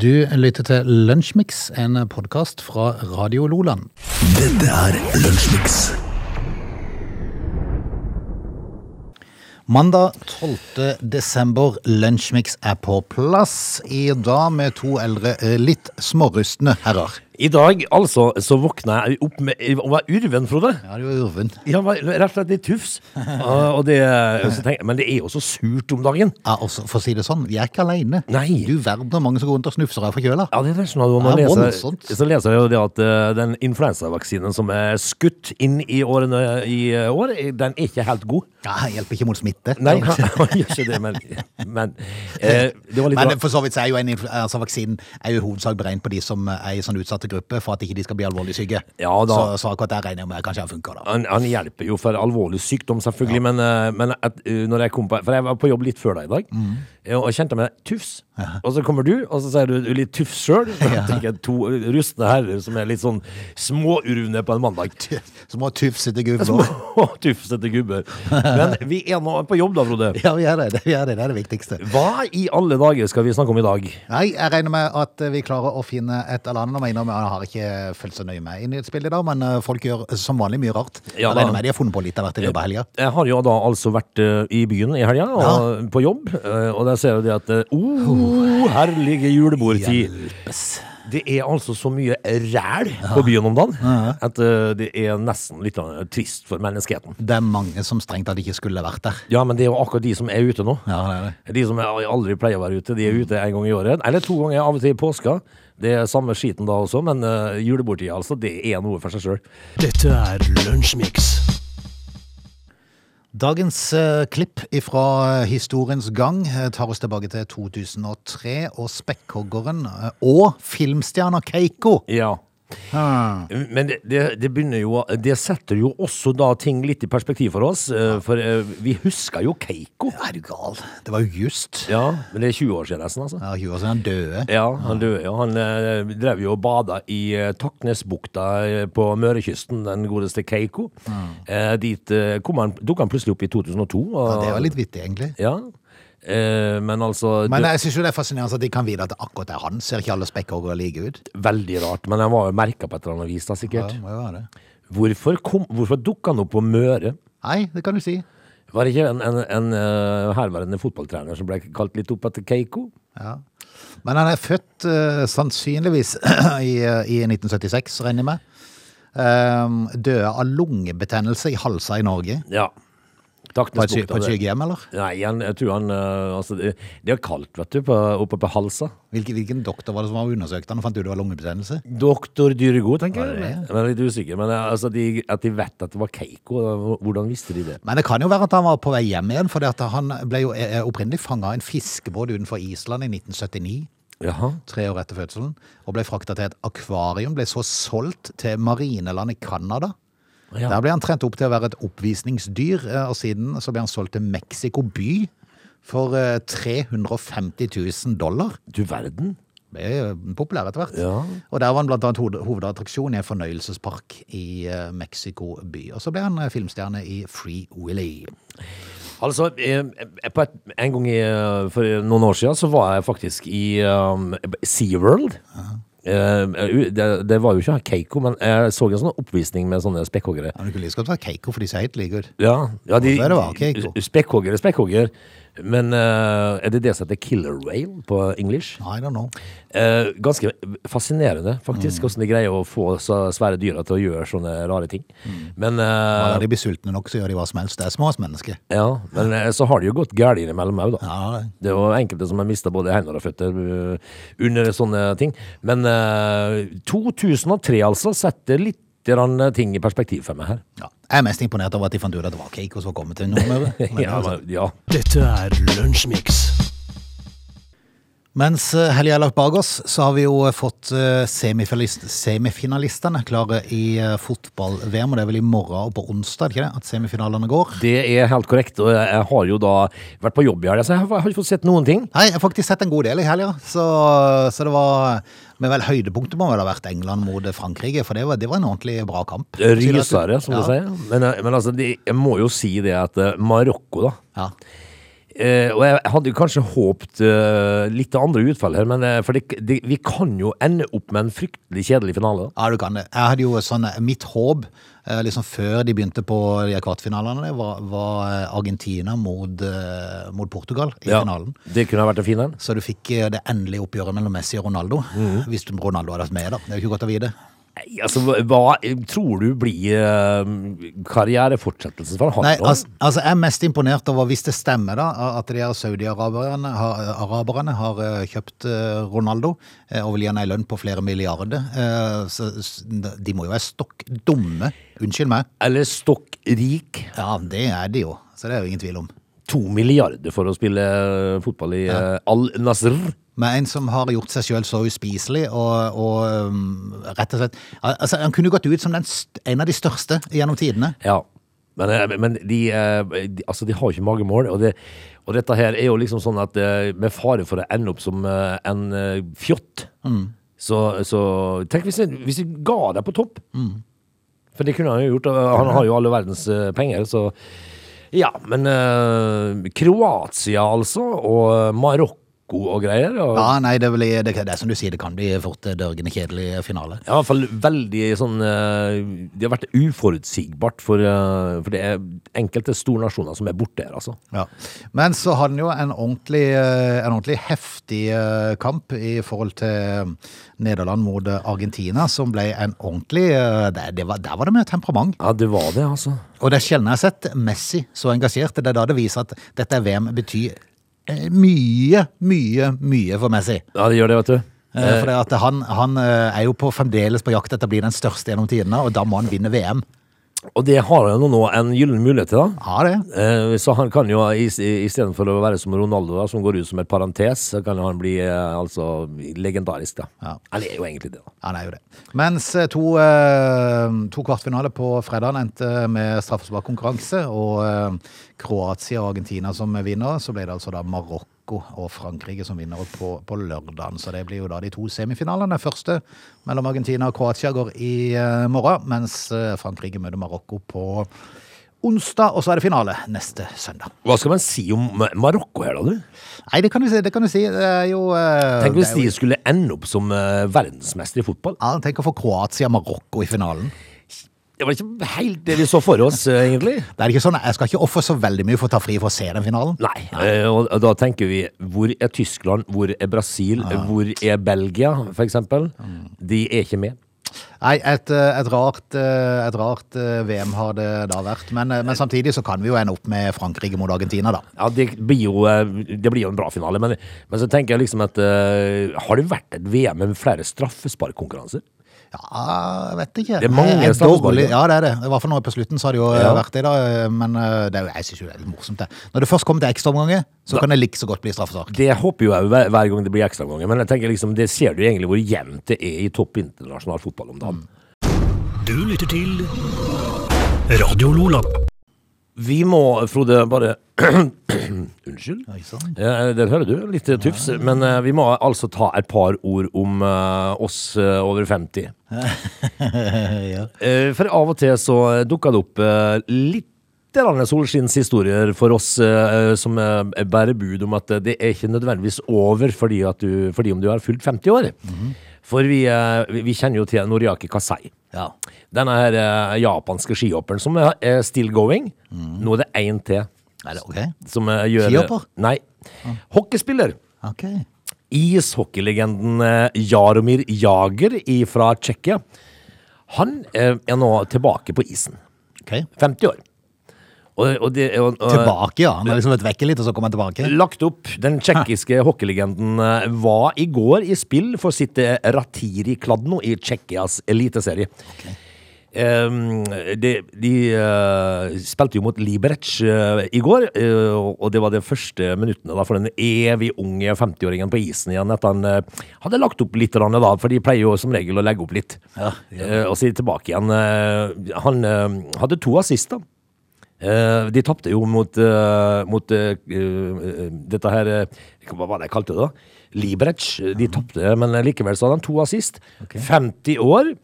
Du lytter til Lunsjmix, en podkast fra Radio Loland. Dette er Lunsjmix. Mandag 12. desember, Lunsjmix er på plass. I dag med to eldre, eh, litt smårustne herrer. I dag altså, så våkna jeg opp med og var urven, Frode. Ja, det var Urven. Ja, var rett og slett litt tufs. Og det, tenker, men det er jo så surt om dagen. Ja, også, for å si det sånn, vi er ikke alene. Nei. Du verden hvor mange som går rundt og snufser av forkjøla. Ja, det er sånn når man er leser, så leser jeg jo det at uh, den influensavaksinen som er skutt inn i årene i eh, år, den er ikke helt god. Ja, hjelper ikke mot smitte. Nei, han gjør ikke det, men, men uh, det var litt Men for så vidt så er jo en influensavaksinen altså er jo hovedsak beregnet på de som er i sånn utsatte grupper for at ikke de skal bli alvorlig syke. Ja, da. Så, så akkurat der regner jeg med kanskje han funker da. Han, han hjelper jo for alvorlig sykdom, selvfølgelig, men, eh, men at, eh, når jeg kom på For jeg var på jobb litt før deg i dag, Mm. eh, og kjente meg tufs. Og så kommer du, og så sier du litt tøff sjøl. To rustne herrer som er litt sånn småurvne på en mandag. Små tufsete gubber. Små tufsete gubber. Men vi er nå på jobb, da, Frode. Ja, vi er det. vi er det. det er det viktigste. Hva i alle dager skal vi snakke om i dag? Nei, jeg regner med at vi klarer å finne et eller annet. Jeg innrømme, jeg har ikke fulgt så nøye med i nyhetsbildet i dag, men eh, folk gjør som vanlig mye rart. Ja, jeg regner med de har funnet på litt av hvert i løpet av helga. Jeg har jo da altså vært eh, i byen i helga, ja. på jobb, eh, og der ser jeg det at uh, oh, herlige julebordtid. Hjelpes. Det er altså så mye ræl på byen om dagen at eh, det er nesten litt eh, trist for menneskeheten. Det er mange som strengt tatt ikke skulle vært der. Ja, men det er jo akkurat de som er ute nå. Ja, det er det. De som er- aldri pleier å være ute, de er ute en gang i året. Eller to ganger av og til i påska. Det er samme skiten da også, men uh, julebordtida, altså, det er noe for seg sjøl. Dette er Lunsjmix. Dagens eh, klipp fra historiens gang eh, tar oss tilbake til 2003 og Spekkhoggeren eh, og filmstjerna Keiko. Ja. Men det, det, det jo Det setter jo også da ting litt i perspektiv for oss. eh, For eh, vi husker jo Keiko. Er du gal? Det var jo just. Ja, men det er 20 år siden nesten, altså. Ja, 20 år siden han døde. Ja, han døde jo. Han eh, drev jo og bada i Taknesbukta på Mørekysten, den godeste Keiko. Eh, dit eh, kom han, dukka han plutselig opp i 2002. Og, Ja, det var litt vittig, egentlig. Ja. Eh, men altså Men jeg synes jo det er fascinerende at de kan vite at akkurat det er han. Ser ikke alle spekkhoggere like ut? Veldig rart. Men han var jo merka på et eller annet vis, da, sikkert. Ja, må jo være det. Hvorfor, kom, hvorfor dukka han opp på Møre? Nei, det kan du si. Var det ikke en, en, en eh, herværende fotballtrener som ble kalt litt opp etter Keiko? Ja. Men han er født uh, sannsynligvis i, i 1976, regner jeg med. Um, døde av lungebetennelse i halsa i Norge. Ja. På et, på et sykehjem, eller? Nei, han, jeg tror han eh, altså, det, det er kaldt, vet du, på, oppe på halsa. Hvilken, hvilken doktor var det som var undersøkt han og fant ut det var lungebetennelse? Doktor Dyrego, tenker jeg, det jeg. er litt usikker, men eh, altså, de, at de vet at det var Keiko, hvordan visste de det? Men det kan jo være at han var på vei hjem igjen, for han ble jo eh, opprinnelig fanga av en fiskebåt utenfor Island i 1979. Jaha. tre år etter fødselen, og ble frakta til et akvarium, ble så solgt til marineland i Canada. Ja. Der ble han trent opp til å være et oppvisningsdyr, eh, og siden så ble han solgt til Mexico by for eh, 350 000 dollar. Du verden. Ble eh, populær etter hvert. Ja. Og der var han blant annet hovedattraksjon i en fornøyelsespark i eh, Mexico by. Og så ble han eh, filmstjerne i Free Willy. Altså, eh, et, en gang i, eh, for noen år siden så var jeg faktisk i um, SeaWorld. Eh, det, det var jo ikke Keiko, men jeg så en sånn oppvisning med sånne spekkhoggere. Ja, men du kunne like godt være Keiko, for de sier helt like ut. Ja, ja de, spekkhoggere, er Men uh, er det det som heter killer whale på english? I don't know. Uh, ganske fascinerende, Mm. faktisk, hvordan de greier å få så svære dyra til å gjøre sånne rare ting. Mm. Men, uh, Når de blir sultne nok, så gjør de hva som helst. Det er små mennesker. ja, men uh, så har det jo gått galt innimellom òg, da. Ja, det- Det er jo enkelte som har mista både hender og føtter eh, under sånne ting. Men eh, 2003, altså, setter litt ting i perspektiv for meg her. Ja. Jeg er mest imponert over at de fant ut at det var Keiko som var kommet til Nordmøre. Men, Ja, altså. ja. Dette er Lunsjmix. Mens Helge helga er lagt bak oss, så har vi jo eh, fått eh, semifinalist, semifinalistene klare i eh, fotball-VM. Og det er vel i morgen og på onsdag ikke det, at semifinalene går? Det er helt korrekt. Og jeg har jo da vært på jobb i helga, så jeg har ikke fått sett noen ting. Nei, jeg har faktisk sett en god del i helga, så, så det var Men vel høydepunktet må vel ha vært England mot Frankrike, for det var, det var en ordentlig bra kamp. Rysere, som Ja. du sier. Men, eh, men altså, de, jeg må jo si det at eh, Marokko, da Ja. Eh, og jeg hadde jo kanskje håpet uh, litt andre utfall her, men uh, for det, det, vi kan jo ende opp med en fryktelig kjedelig finale. Ja, du kan det. Jeg hadde jo sånn, Mitt håp liksom før de begynte på de kvartfinalene, var, var Argentina mot, mot Portugal i Ja, finalen. Det kunne ha vært en fin en. Så du fikk det endelige oppgjøret mellom Messi og Ronaldo. Mhm. Hvis Ronaldo hadde vært med, da. Det er jo ikke godt å vite. Nei, Altså, hva- tror du blir eh, karrierefortsettelsen for han? Nei, altså, altså Jeg er mest imponert over, hvis det stemmer, da, at de saudi-araberne har, araberne har eh, kjøpt eh, Ronaldo og vil gi han ei lønn på flere milliarder. Så, de må jo være stokk dumme. Unnskyld meg. Eller stokk rik. Ja, det er de jo. Så det er jo ingen tvil om. To milliarder for å spille fotball i ja. Al-Nasr. Med en som har gjort seg sjøl så uspiselig og, og um, rett og slett altså, Han kunne gått ut som den, en av de største gjennom tidene. Ja. Men, eh, men de, eh, de, altså, de har jo ikke magemål. Og, det, og dette her er jo liksom sånn at eh, med fare for å ende opp som en fjott, fjott, så, så Tenk hvis jeg, hvis jeg ga deg på topp. For det kunne han jo gjort. Han har jo alle verdens penger, så Ja, men eh, Kroatia, altså, og Marokko og greier. Og, Ja, nei, det, blir, det, det er som du sier, det kan bli fort dørgende kjedelig finale. Ja, I hvert fall veldig sånn eh, Det har vært uforutsigbart for, eh, for det er enkelte store nasjoner som er borte her, altså. Ja. Men så hadde han jo en ordentlig, eh, en ordentlig heftig kamp i forhold til Nederland mot Argentina, som ble en ordentlig det, var, Der var det mye temperament. Ja, det var det, altså. Og det er sjelden jeg har sett Messi så engasjert. Det er da det viser at dette VM betyr mye, mye, mye for Messi. Ja, det gjør det, vet du. Eh, For han, han eh, er jo på fremdeles på jakt etter å bli den største gjennom tidene, og da må han vinne VM. Og det har han jo nå en gyllen mulighet til, da. Ja, det. Eh, Så han kan jo, istedenfor å være som Ronaldo, da, som går ut som et parentes, så kan han bli eh, altså legendarisk, da. Ja. Han er jo egentlig det, da. Han er jo det. Mens eh, to, eh, to kvartfinaler på fredag endte med straffesparkkonkurranse, og Kroatia og Argentina som vinner, så ble det altså da Marokko og Frankrike som vinner på, på lørdagen. Så det blir jo da de to semifinalene. Første mellom Argentina og Kroatia går i eh, morgen, mens eh, Frankrike møter Marokko på onsdag, og så er det finale neste søndag. Hva skal man si om Marokko her, da, du? Nei, det kan du si. Det kan du si. Det er jo Uh, Tenk hvis jo- de skulle ende opp som uh, verdensmester i fotball. Ja, Tenk å få Kroatia-Marokko i finalen. Det var ikke helt det vi så for oss, eh, egentlig. Det er ikke sånn, Jeg skal ikke ofre så veldig mye for å ta fri for å se den finalen. Nei. eh, Og da tenker vi hvor er Tyskland, hvor er Brasil, hvor er Belgia, for eksempel? De er ikke med. Nei, et, eh, et rart, et rart VM har det da vært. Men, men samtidig så kan vi jo ende opp med Frankrike mot Argentina, da. Ja, det blir jo, det blir jo en bra finale, men, men så tenker jeg liksom at Har det vært et VM med flere straffesparkkonkurranser? Ja, jeg vet ikke. Det er mange Jeg ja. Det er det. I hvert fall nå på slutten så har det jo eh, Ja. vært det, da. eh, Men eh, det er jo, jeg syns jo det er litt morsomt, det. Når det først kommer til ekstraomganger, så kan det like så godt bli straffesak. Det håper jo jeg hver, hver gang det blir ekstraomganger, men jeg tenker liksom, det ser du egentlig hvor jevnt det er i topp internasjonal fotball om dagen. Du lytter til Radio Lola. Vi må, Frode, bare Unnskyld. Ja, det hører du, litt tufs. Men uh, vi må altså ta et par ord om uh, oss uh, over 50. ja. Eh, for av og til så dukker det opp eh, litt solskinnshistorier for oss eh, som eh, bærer bud om at det er ikke nødvendigvis over fordi, at du, fordi om du har fylt 50 år. Mm vi, eh, vi- vi kjenner jo til Noriaki Kasai. ja. Denne her eh, japanske skihopperen som er still going. Nå er det én til. Er det ok? Som eh, gjør Skihopper? Nei. Hockeyspiller. Ok. Ishockeylegenden Jaromir Jager fra Tsjekkia. Han er nå tilbake på isen. ok. 50 år. Og, og det, og, Tilbake, ja. Han har liksom vært vekke litt, og så kommer han tilbake. Lagt opp. Den tsjekkiske hockeylegenden eh, var i går i spill for sitt eh, Ratiri Kladno i Tsjekkias eliteserie. Um, de de uh, spilte jo mot Liberec uh, i går, uh, og det var de første minuttene da, for den evig unge 50-åringen på isen igjen. At han hadde lagt opp litt, da, for de pleier jo som regel å legge opp litt. Ja, Eh, og så er de tilbake igjen. Han hadde to assister. Eh, de tapte jo mot, eh, mot eh, eh, dette her eh, Hva var det jeg kalte det, da? Liberec. De tapte, men likevel så hadde han to assist. 50 år.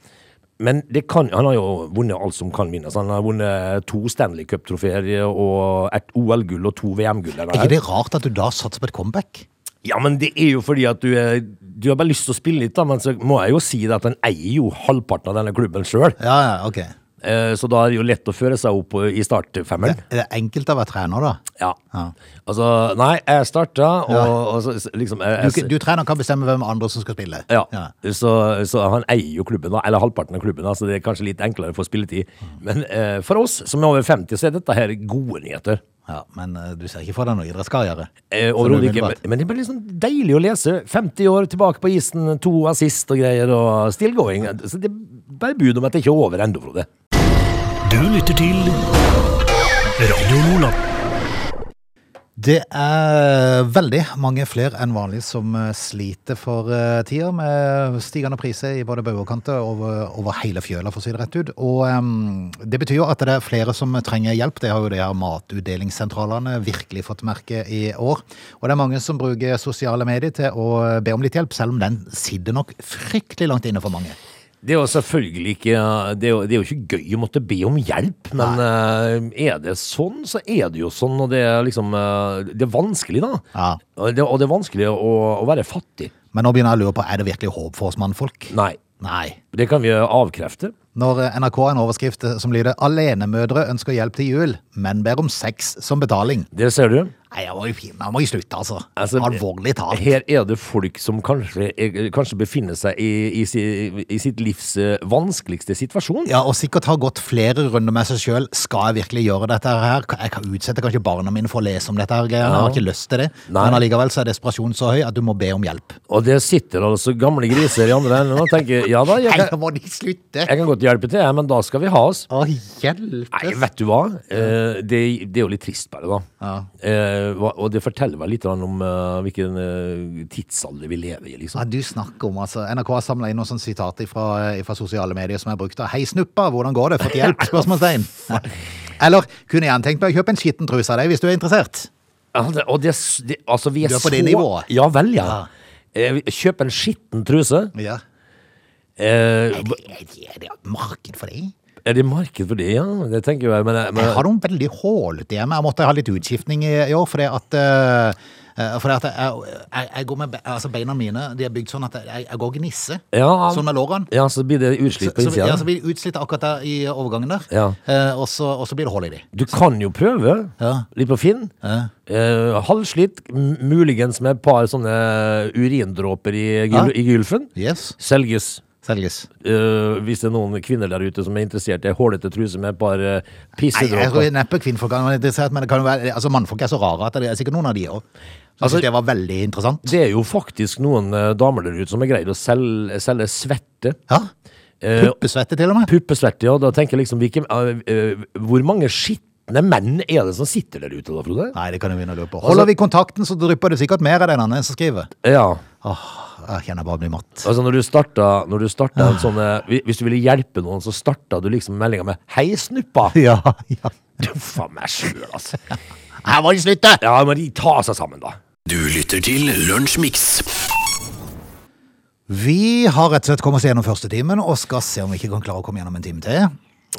Men det kan, han har jo vunnet alt som kan vinnes. Han har vunnet to Stanley Cup-trofeer og et OL-gull og to VM-gull. Er ikke det rart at du da satser på et comeback? Ja, men det er jo fordi at du, er, du har bare lyst til å spille litt, da. Men så må jeg jo si det at han eier jo halvparten av denne klubben sjøl. Ja, ja, ok. Så da er det jo lett å føre seg opp i startfemmeren. Er det enkelt å være trener, da? Ja. Ja. Altså, nei, jeg starta, og, og så liksom jeg, Du, jeg, du trener kan bestemme hvem andre som skal spille. ja. Ja. Så, så han eier jo klubben, eller halvparten av klubben, så det er kanskje litt enklere å få spilletid. Men eh, for oss som er over 50, så er dette her gode nyheter. Ja, men eh, du ser ikke for deg noe idrettskarriere? Eh, overhodet ikke, men, men det blir liksom sånn deilig å lese. 50 år tilbake på isen, to assist og greier, og still going. Så det er bare bud om at det ikke er over ennå, Frode. Du lytter til Radio Nordland. Det er veldig mange flere enn vanlig som eh, sliter for eh, tida med stigende priser i både bauger og over, over hele fjøla, for å si det rett ut. Og um, det betyr jo at det er flere som trenger hjelp. Det har jo de her matutdelingssentralene virkelig fått merke i år. Og det er mange som bruker sosiale medier til å be om litt hjelp, selv om den sitter nok fryktelig langt inne for mange. Det er jo selvfølgelig ikke Det er jo, det er jo ikke gøy å måtte be om hjelp, men uh, er det sånn, så er det jo sånn, og det er liksom uh, Det er vanskelig, da. Ja. Og det, og det er vanskelig å, å være fattig. Men nå begynner jeg å lure på, er det virkelig håp for oss mannfolk? Nei. Nei. Det kan vi avkrefte. Når NRK har en overskrift som lyder 'Alenemødre ønsker hjelp til jul, men ber om sex som betaling'. Det ser du. Nei, jeg må jo finne. jeg må jo slutte, altså. Altså, Alvorlig talt. Her er det folk som kanskje, kanskje befinner seg i, i, i sitt livs eh, vanskeligste situasjon. Ja, og sikkert har gått flere runder med seg sjøl. Skal jeg virkelig gjøre dette her? Jeg kan utsette kanskje barna mine for å lese om dette her greiene. Jeg har ikke lyst til det. Nei. Men allikevel så er desperasjonen så høy at du må be om hjelp. Og det sitter altså gamle griser i andre enden og tenker ja da, jeg kan, må de slutte! jeg kan godt hjelpe til, men da skal vi ha oss. Å, Nei, vet du hva? Eh, det, det er jo litt trist, bare, da. Ja. Eh, og det forteller vel litt om uh, hvilken uh, tidsalder vi lever i, liksom. Ja, du snakker om, altså. NRK har samla inn noen sånne sitater fra, fra sosiale medier som er brukt av, Hei, snuppa, hvordan går det? Fått hjelp? Spørsmålstegn. Eller kunne gjerne tenkt meg å kjøpe en skitten truse av deg hvis du er interessert. Ja, det, og det, det, altså, vi er, Du er på så det nivået? Ja vel, ja. Ja. Eh, Kjøp en skitten truse. Ja. Eh, Er det, er det, er det marked for det? er det marked for det, ja? Det tenker jeg, men, men Jeg har noen veldig hålete hjemme. Jeg måtte ha litt utskiftning i, i år, fordi at eh, eh, fordi at jeg, jeg, jeg går med be, altså Beina mine de er bygd sånn at jeg, jeg går gnisse. Ja. Sånn med lårene. Ja, så blir det utslitt på Så, ja, så blir det utslitt akkurat der i overgangen der. Ja. Eh, og, så, og så blir det hull i de. Du kan jo prøve Ja. litt på Finn. Ja. Eh, halvslitt, m- muligens med et par sånne urindråper i, gul, Ja. i gylfen. Yes. Selges. Selges. Uh, hvis det er noen kvinner der ute som er interessert i ei hålete truse med et par uh, Nei, jeg pissedråper tror neppe kvinnfolk være interessert, men det kan jo være, altså mannfolk er så rare at det er sikkert noen av de òg. Altså- det var veldig interessant. Det er jo faktisk noen uh, damer der ute som har greid å selge, selge svette. Ja. Puppesvette til og med. Puppesvette, ja. Da tenker jeg liksom hvilke, Hvor mange skitne menn er det som sitter der ute, da, Frode? Nei, det kan du begynne å lure på. Holder vi kontakten, så drypper det sikkert mer av den andre som skriver. Ja. Åh, jeg kjenner jeg bare blir matt. Altså når du starta, når du starta en sånn eh, Hvis du ville hjelpe noen, så starta du liksom meldinga med 'Hei, snuppa'. Ja, ja. Du faen meg sjøl, altså. Her må de slutte! Ja, men de tar seg sammen, da. Du lytter til Lunsjmix. Vi har rett og slett kommet oss gjennom første timen, og skal se om vi ikke kan klare å komme gjennom en time til.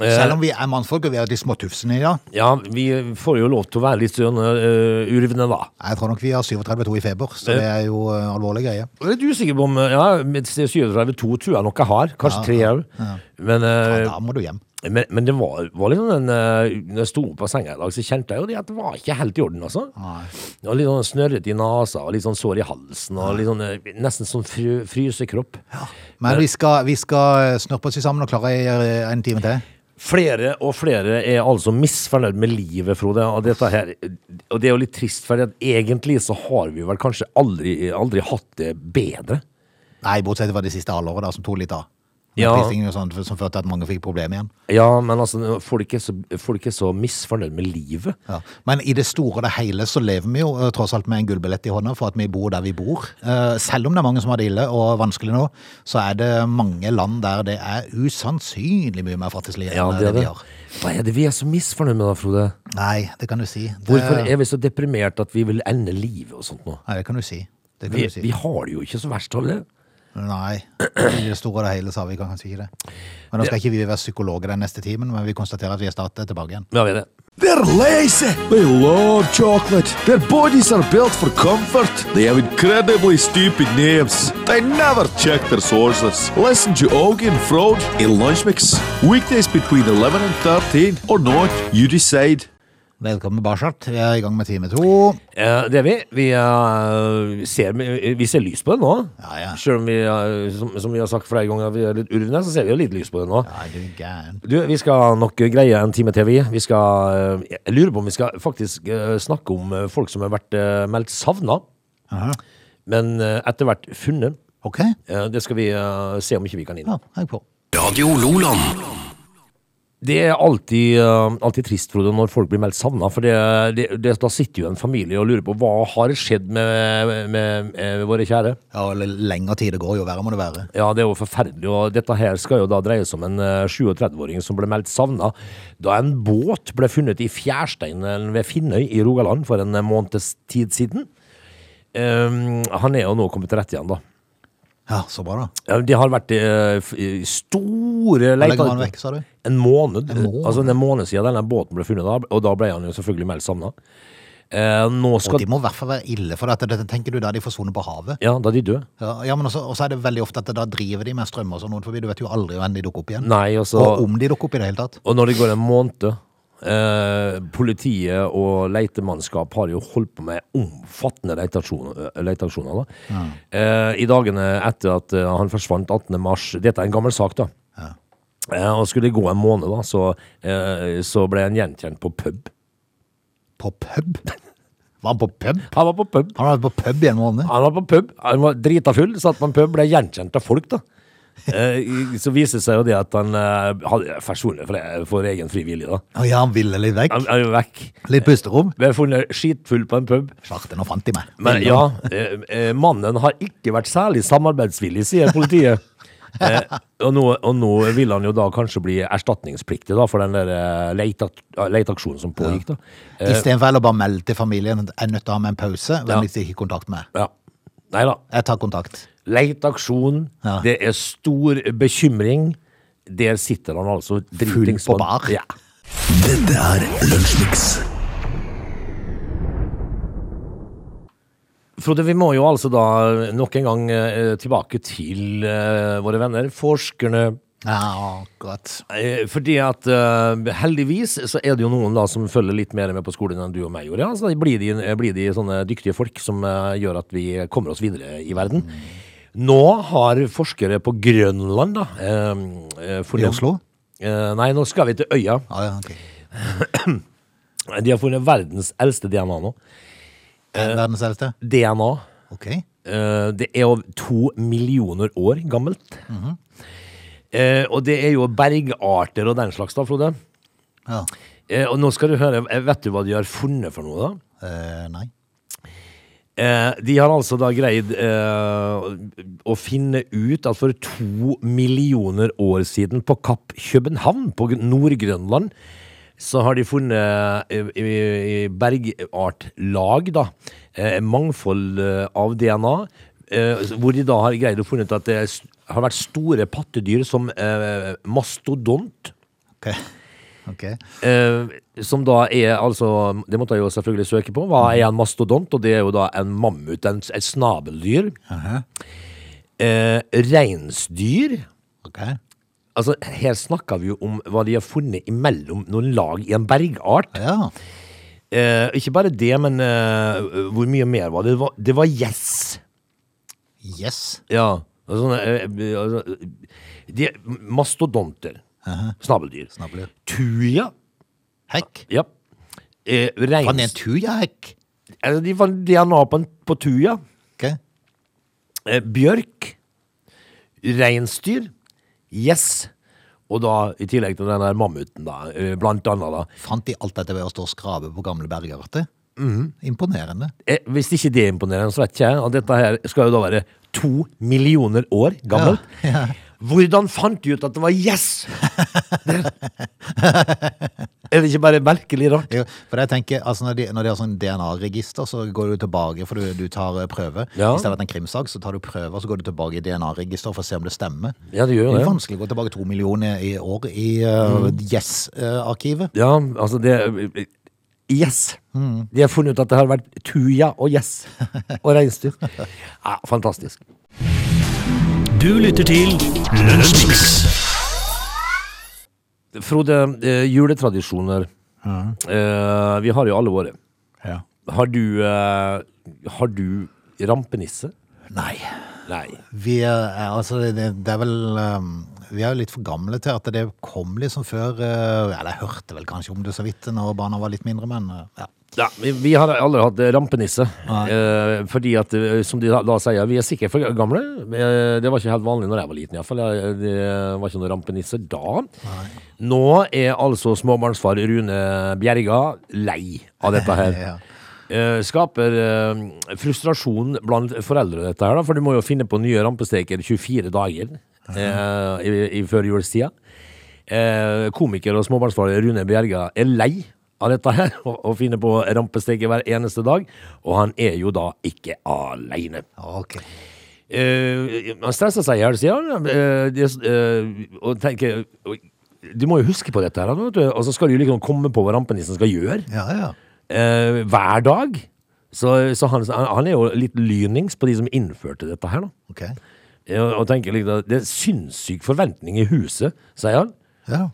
Selv om vi er mannfolk og vi er de småtufsene i dag. Ja, vi får jo lov til å være litt sånn uh, urvne, da. Jeg tror nok vi har 37,2 i feber, så det er jo uh, alvorlige greier. Jeg er litt usikker på om eh, Ja, med 37 tror jeg nok jeg har. Kanskje tre òg. Men, eh, Da må du hjem. men, men det var, var litt sånn en, eh, Når jeg sto opp av senga i dag, så kjente jeg jo det at det var ikke helt i orden, altså. Det var litt sånn snørrete i nesa og litt sånn sår i halsen og litt sånn, eh, nesten sånn fry, frysekropp. Men vi skal, vi skal snurpe oss sammen og klare en time til. Flere og flere er altså misfornøyd med livet, Frode. Og, her, og det er jo litt trist, for egentlig så har vi vel kanskje aldri, aldri hatt det bedre. Nei, bortsett fra det siste halvåret da, som tok litt av. Ja. prisingen og sånt, som førte til at mange fikk problemer igjen. Ja, men altså, folk er så, folk er så misfornøyd med livet. Ja. Men i det store og det hele så lever vi jo eh, tross alt med en gullbillett i hånda for at vi bor der vi bor. Eh, selv om det er mange som har det ille og vanskelig nå, så er det mange land der det er usannsynlig mye mer fattigslige Ja, det, det det vi har. Hva er det vi er så misfornøyd med da, Frode? Nei, det kan du si. Det, Hvorfor er vi så deprimert at vi vil ende livet og sånt nå? Nei, det kan du si. Det kan Vi, du si. vi har det jo ikke så verst, har vi det? Nei, i det store og hele sa vi kanskje ikke det. Men nå skal ikke vi være psykologer den neste timen, men vi konstaterer at vi er startet tilbake igjen. Ja, vi er det. They're lazy. They love chocolate. Their bodies are built for comfort. They have incredibly stupid names. They never check their sources. Listen to Augie and Frode in Lunch Mix. Weekdays between 11 and 13 or not, you decide. Velkommen Barsart. Vi er i gang med time to. Eh, det er vi. Vi, eh, ser, vi ser lys på det nå. Ja, ja. Selv om vi, eh, som, som vi har sagt flere ganger, vi er litt urne, så ser vi jo litt lys på det nå. Ja, du er gæren. Du, vi skal nok greie en time til, vi. Vi skal eh, Jeg lurer på om vi skal faktisk eh, snakke om eh, folk som har vært eh, meldt savna, Aha. men eh, etter hvert funnet. Ok, Eh, Det skal vi eh, se om ikke vi kan inn. ja, jeg er på. Radio Loland. Det er alltid, eh, alltid trist, Frode, når folk blir meldt savna. For det, det, det, da sitter jo en familie og lurer på hva har skjedd med, med, med våre kjære. Ja, lenger tid det går, jo verre må det være. Ja, det er jo forferdelig. Og dette her skal jo da dreie seg om en eh, 37-åring som ble meldt savna da en båt ble funnet i fjærsteinen ved Finnøy i Rogaland for en måneds tid siden. Um, han er jo nå kommet til rette igjen, da. Ja, så bra da. Ja, de har vært i i store leter- var han vekk, sa du? En måned. En måned? Altså en måned siden denne båten ble funnet, da, og da ble han jo selvfølgelig meldt savna. Eh, nå Og skal de må i hvert fall være ille, for dette, dette tenker du da de forsvunnet på havet. Ja, da er de døde. Ja, ja men også, også er det veldig ofte at da driver de med strøm og sånn, forbi du vet jo aldri hvem de dukker opp igjen. Nei, altså Og om de dukker opp i det hele tatt. Og når det går en måned eh, Politiet og letemannskap har jo holdt på med omfattende leteaksjoner. leteaksjoner da. Eh, I dagene etter at eh, han forsvant 18. mars Dette er en gammel sak, da. Ja. Eh, og skulle det gå en måned, da, så, eh, så ble han gjenkjent på pub. På pub? Var han på pub? Han var på pub. Han har vært på pub i en måned. Han var på pub, han var drita full, satt på en pub, ble gjenkjent av folk, da. Eh, så viser det seg jo det at han eh, hadde forsvunnet for, egen fri vilje, da. Å ja, han ville litt vekk. Han er vekk. Litt pusterom. Ble funnet skitfull på en pub. Svarte, nå fant de meg. Men ja, eh, mannen har ikke vært særlig samarbeidsvillig, sier politiet. Eh, og, nå, og nå vil han jo da kanskje bli erstatningspliktig da, for den der leteak- leteaksjonen som pågikk. da. Eh, Istedenfor å bare melde til familien at jeg er nødt til å ha med en pause, vennligst ikke kontakt med. ja. Nei da. Jeg tar kontakt. Leteaksjon, Ja. det er stor bekymring. Der sitter han altså dritings på bar. Ja. Dette er Lunsjmix. Frode, vi må jo altså da nok en gang eh, tilbake til eh, våre venner, forskerne. Ja, akkurat. Eh, fordi at uh, heldigvis så er det jo noen da som følger litt mer med på skolen enn du og meg gjorde. Ja. Så blir de, blir de sånne dyktige folk som uh, gjør at vi kommer oss videre i verden. Nå har forskere på Grønland da uh, funnet, I Oslo? Eh, nei, nå skal vi til øya. Ah, ja, okay. De har funnet verdens eldste DNA nå. Verdens eldste? DNA. Okay. Eh, det er over to millioner år gammelt. Eh, og det er jo bergarter og den slags, da, Frode. Ja. Eh, og nå skal du høre, eh, vet du hva de har funnet for noe, da? Eh, nei. Eh, de har altså da greid eh, å finne ut at for to millioner år siden på Kapp København på Nord-Grønland, så har de funnet i, i, i bergartlag da, mangfold av DNA, eh, hvor de da har greid å funnet ut at det er har vært store pattedyr som eh, mastodont, Ok. Okay. Eh, som da er altså Det måtte jeg jo selvfølgelig søke på. Hva er en mastodont? Og det er jo da en mammut, en, et snabeldyr. Aha. Eh, reinsdyr. Ok. Altså, her snakker vi jo om hva de har funnet imellom noen lag i en bergart. Ja. Eh, ikke bare det, men eh, hvor mye mer var det? Det var, gjess. gjess. Yes. Ja. Sånne, eh, altså, de, mastodonter. Snabeldyr. Snabeldyr. Tuja. Hekk. Ja. Eh, reins... Fant en tujahekk? Altså, de fant DNA på, på tuja. Okay. Eh, bjørk. Reinsdyr. Gjess. Og da, i tillegg til den der mammuten, da, eh, blant annet, da. Fant de alt dette ved å stå og skrape på gamle bergarter? Mm. Imponerende. Eh, hvis ikke det er imponerende, så vet ikke jeg. Og dette her skal jo da være to millioner år gammelt. Ja, ja. Hvordan fant de ut at det var gjess? Er det ikke bare merkelig rart? Jo, For jeg tenker, altså når de, når de har sånn DNA-register, så går du tilbake, for du, du tar eh, prøve. Ja. I stedet for en krimsak, så tar du prøve, og så går du tilbake i DNA-register for å se om det stemmer. Ja, det gjør Det det. er vanskelig å gå tilbake to millioner i år i uh, Yes-arkivet. Ja, altså det Yes. De har funnet ut at det har vært tuja og yes og reinsdyr. Ja, fantastisk. Du lytter til Lønnsmix. Frode, eh, juletradisjoner. Eh, vi har jo alle våre. Ja. Har du, eh, har du rampenisse? Nei. Nei. Vi er, altså, det, det er vel um, Vi er jo litt for gamle til at det kom liksom før uh, Eller jeg hørte vel kanskje om det så vidt når barna var litt mindre, men uh, ja. Ja, vi, vi har aldri hatt eh, rampenisse. Eh, fordi at, eh, som de da, sier, vi er sikkert for gamle. Eh, det var ikke helt vanlig når jeg var liten, iallfall. Det var ikke noen rampenisse da. Nå er altså småbarnsfar Rune Bjerga lei av dette her. Ja. Eh, skaper eh, frustrasjon blant foreldre, dette her, da, for du må jo finne på nye rampesteker 24 dager eh, i, i førjulstida. Eh, komiker og småbarnsfar Rune Bjerga er lei av dette her, og, og finner på rampesteket hver eneste dag, og han er jo da ikke aleine. Okay. Eh, han stresser seg i hjel, sier han. Eh, eh, og tenker Du må jo huske på dette her, vet du. og så skal du jo liksom komme på hva rampenissen skal gjøre Ja, ja. eh, hver dag. Så, så han, han er jo litt lynings på de som innførte dette her, da. Ok. Og tenker liksom, Det er sinnssyk forventning i huset, sier han. Ja.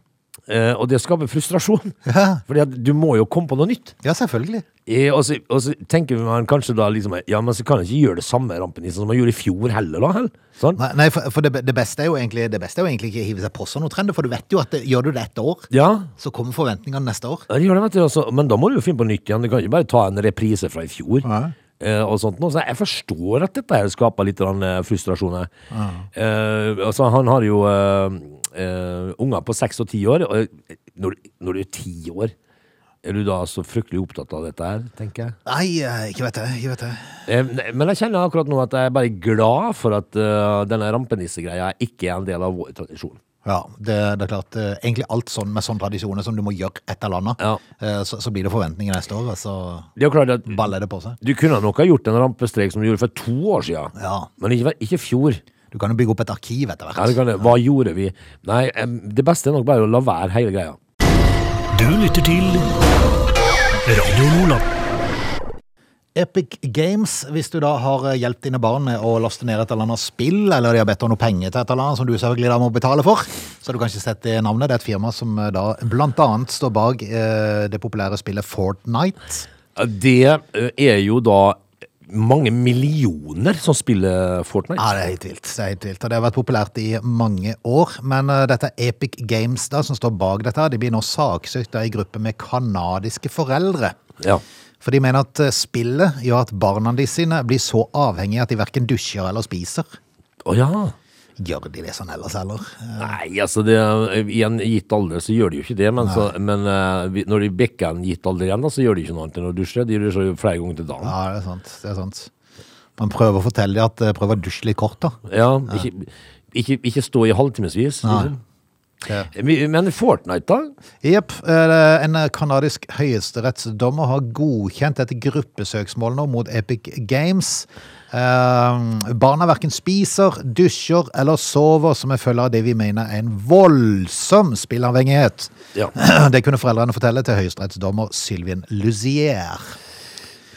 Eh, og det skaper frustrasjon. Ja. Fordi at du må jo komme på noe nytt. ja, selvfølgelig. Eh, og, så, og så tenker man kanskje da liksom Ja, men så kan jeg ikke gjøre det samme rampenissen som man gjorde i fjor heller, da. Hell. Sånn? Nei, nei for, for det, det, beste jo egentlig, det beste er jo egentlig ikke å hive seg på sånne trender, for du vet jo at det, gjør du det ett år, Ja, så kommer forventningene neste år. Ja, det gjør det, vet du. Altså, men da må du jo finne på nytt igjen. Du kan ikke bare ta en reprise fra i fjor. Nei. Eh, og sånt. nå. Så jeg forstår at dette her skaper litt eh, frustrasjon. her. Eh, altså, han har jo uh, uh, unger på seks og ti år. Og når, når du er ti år, er du da så fryktelig opptatt av dette her, tenker jeg. Nei, ikke vet jeg. Ikke vet jeg. Men jeg kjenner akkurat nå at jeg er bare glad for at denne rampenissegreia ikke er en del av vår tradisjon. Ja, det, det er klart. Egentlig alt sånn med sånne tradisjoner som du må gjøre et eller annet, Ja. eh, så, så blir det forventninger neste år, og så Det er klart at baller det på seg. Du kunne nok ha gjort en rampestrek som du gjorde for to år siden, Ja. men ikke, ikke fjor. Du kan jo bygge opp et arkiv etter hvert. Ja, det kan det. Hva gjorde vi? Nei, det beste er nok bare å la være hele greia. Du lytter til Radio Lola. Epic Games, hvis du da har eh, hjulpet dine barn med å laste ned et eller annet spill, eller de har bedt om noe penger til et eller annet som du selvfølgelig da må betale for, så har du kanskje sett det navnet. Det er et firma som eh, da blant annet står bak eh, det populære spillet Fortnite. Det eh, er jo da mange millioner som spiller Fortnite. Ja, det er helt vilt. Det er helt vilt. Og det har vært populært i mange år. Men uh, dette Epic Games da, som står bak dette. De blir nå saksøkt i gruppe med kanadiske foreldre. Ja. For de mener at eh, spillet gjør at barna de sine blir så avhengige at de verken dusjer eller spiser. Å ja. Gjør de det sånn ellers, eller? Nei, altså det, i en gitt alder så gjør de jo ikke det, men, så, men eh, når de bekker en gitt alder igjen, da, så gjør de ikke noe annet enn å dusje. De dusjer jo flere ganger til dagen. Ja, det er sant. Det er sant. Man prøver å fortelle dem at eh, prøv å dusje litt kort, da. Ja, ikke, ikke, ikke stå i halvtimevis. Liksom. Ja. Men Fortnite, da? Jepp. En kanadisk høyesterettsdommer har godkjent et gruppesøksmål nå mot Epic Games. Eh, barna verken spiser, dusjer eller sover som en følge av det vi mener er en voldsom spillavhengighet. Ja. Det kunne foreldrene fortelle til høyesterettsdommer Sylvien Luzier.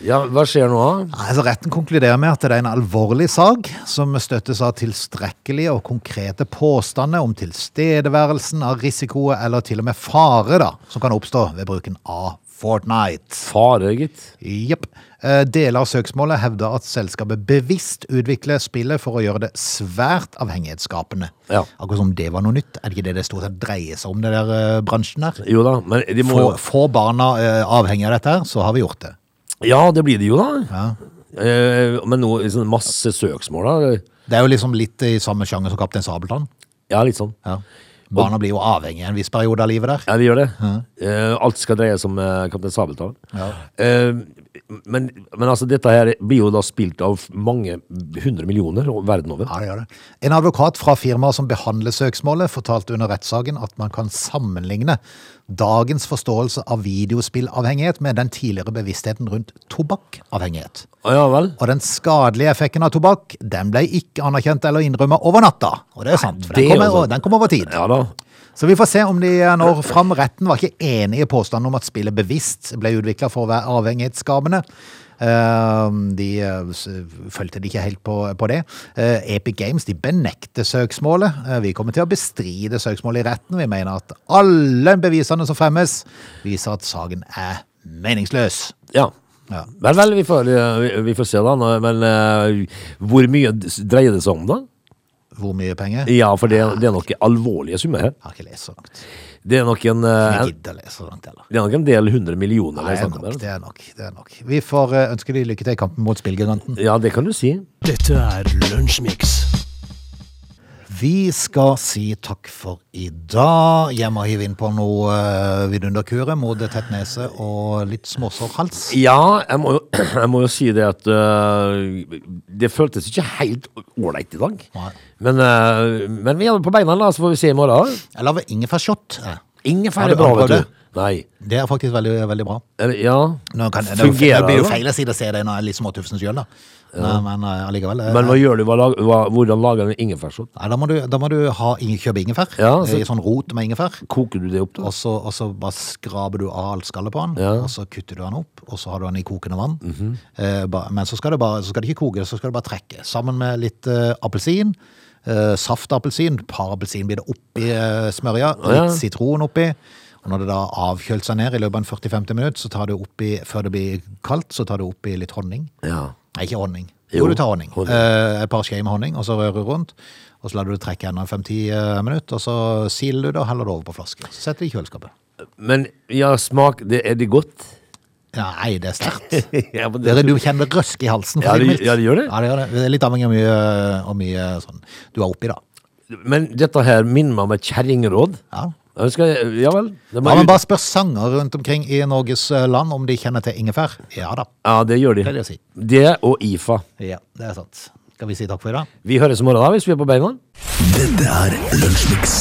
Ja hva skjer nå? da? Altså, retten konkluderer med at det er en alvorlig sak som støttes av tilstrekkelige og konkrete påstander om tilstedeværelsen av risiko eller til og med fare da, som kan oppstå ved bruken av Fortnite. Fare, gitt. Jepp. Eh, Deler av søksmålet hevder at selskapet bevisst utvikler spillet for å gjøre det svært avhengighetsskapende. Ja. Akkurat som det var noe nytt. Er det ikke det det stort sett dreier seg om, det der eh, bransjen der? Jo da, men de må Få, få barna eh, avhengig av dette her, så har vi gjort det. Ja, det blir det jo, da. Ja. Eh, men nå liksom, masse søksmål, da. Det er jo liksom litt i samme sjanger som Kaptein Sabeltann. Ja, litt sånn. Ja. Barna blir jo avhengig en viss periode av livet der. Ja, de gjør det. Eh, alt skal dreies om uh, Kaptein Sabeltann. Ja. Eh, Men, men altså, dette her blir jo da spilt av mange hundre millioner verden over. Ja, det gjør det. En advokat fra firmaet som behandler søksmålet, fortalte under rettssaken at man kan sammenligne dagens forståelse av videospillavhengighet med den tidligere bevisstheten rundt tobakkavhengighet. Ja vel? Og den skadelige effekten av tobakk, den ble ikke anerkjent eller innrømmet over natta. Og det er sant, for den kommer, jo den kom over tid. Ja da. Så vi får se om de når fram. Retten var ikke enig i påstanden om at spillet bevisst ble utvikla for å være avhengighetsskapende. Eh, De eh, fulgte det ikke helt på, på det. Eh, Epic Games de benekter søksmålet. Eh, Vi kommer til å bestride søksmålet i retten. Vi mener at alle bevisene som fremmes, viser at saken er meningsløs. Ja. Ja. Vel, vel, vi får, eh, vi, vi får se da. Men uh, hvor mye dreier det seg om da? Hvor mye penger? Ja, for det, det er nok alvorlige summer her. Jeg har ikke lest så langt. Det er nok en, eh, Jeg gidder lese så langt heller. det er nok en del hundre millioner. Nei, det det er nok, det er nok. det er nok. Vi får eh, ønske de lykke til i kampen mot spillgiganten. Ja, det kan du si. Dette er Lunsjmix. Vi skal si takk for i dag. Jeg må hive inn på noe uh, vidunderkure mot tett nese og litt småsårhals. Ja, jeg må, jo, jeg må jo si det at uh, det føltes ikke helt ålreit i dag. Men, uh, men vi er på beina, da, så får vi se i morgen. Jeg lager ingefærshot. Ingefær er bra, vet du. Nei. Det er faktisk veldig, veldig bra. Ja. Kan, er Fungerer det blir jo feil å si det når jeg er litt småtufsen sjøl, da. Men, men eh, allikevel. eh, Men hva gjør du? Hva, lag- hva, hvordan lager du en ingefærshot? Nei, da, må du, da må du ha, ing- kjøpe ingefær. Ja, så- I sånn rot med ingefær. Koker du det opp, da? Og så, og så bare skraper du av alt skallet på den, Ja. Mhm. og så kutter du den opp, og så har du den i kokende vann. eh, ba, men så skal, det bare, så skal det ikke koke, så skal det bare trekke. Sammen med litt eh, appelsin, eh, saftappelsin, par det oppi eh, smørja, litt ja. sitron oppi. Og når det da har avkjølt seg ned i løpet av en 40-50 minutter, så tar du oppi, før det blir kaldt, så tar du oppi litt honning. Ja. Nei, ikke honning. Jo, du tar honning. Eh, et par skjeer med honning, og så rører du rundt. Og så lar du det trekke enda 5-10 eh, minutter, og så siler du det og heller det over på flaske. Så setter du i kjøleskapet. Men ja, smak det, Er det godt? Nei, det er sterkt. ja, men Dere, du kjenner røsk i halsen. Ja, det- ja, det gjør det. Ja, det gjør det. Det er litt avhengig av mye, av mye sånn du er oppi, da. Men dette her minner meg om et kjerringråd. Ja. Skal, ja vel. Ja, men bare spør sanger rundt omkring i Norges eh, land om de kjenner til ingefær. Ja da, ja, det gjør de. det si. Det og IFA. Ja, det er sant. Skal vi si takk for i dag? Vi høres i morgen da, hvis vi er på beina. Dette er Lunsjmix.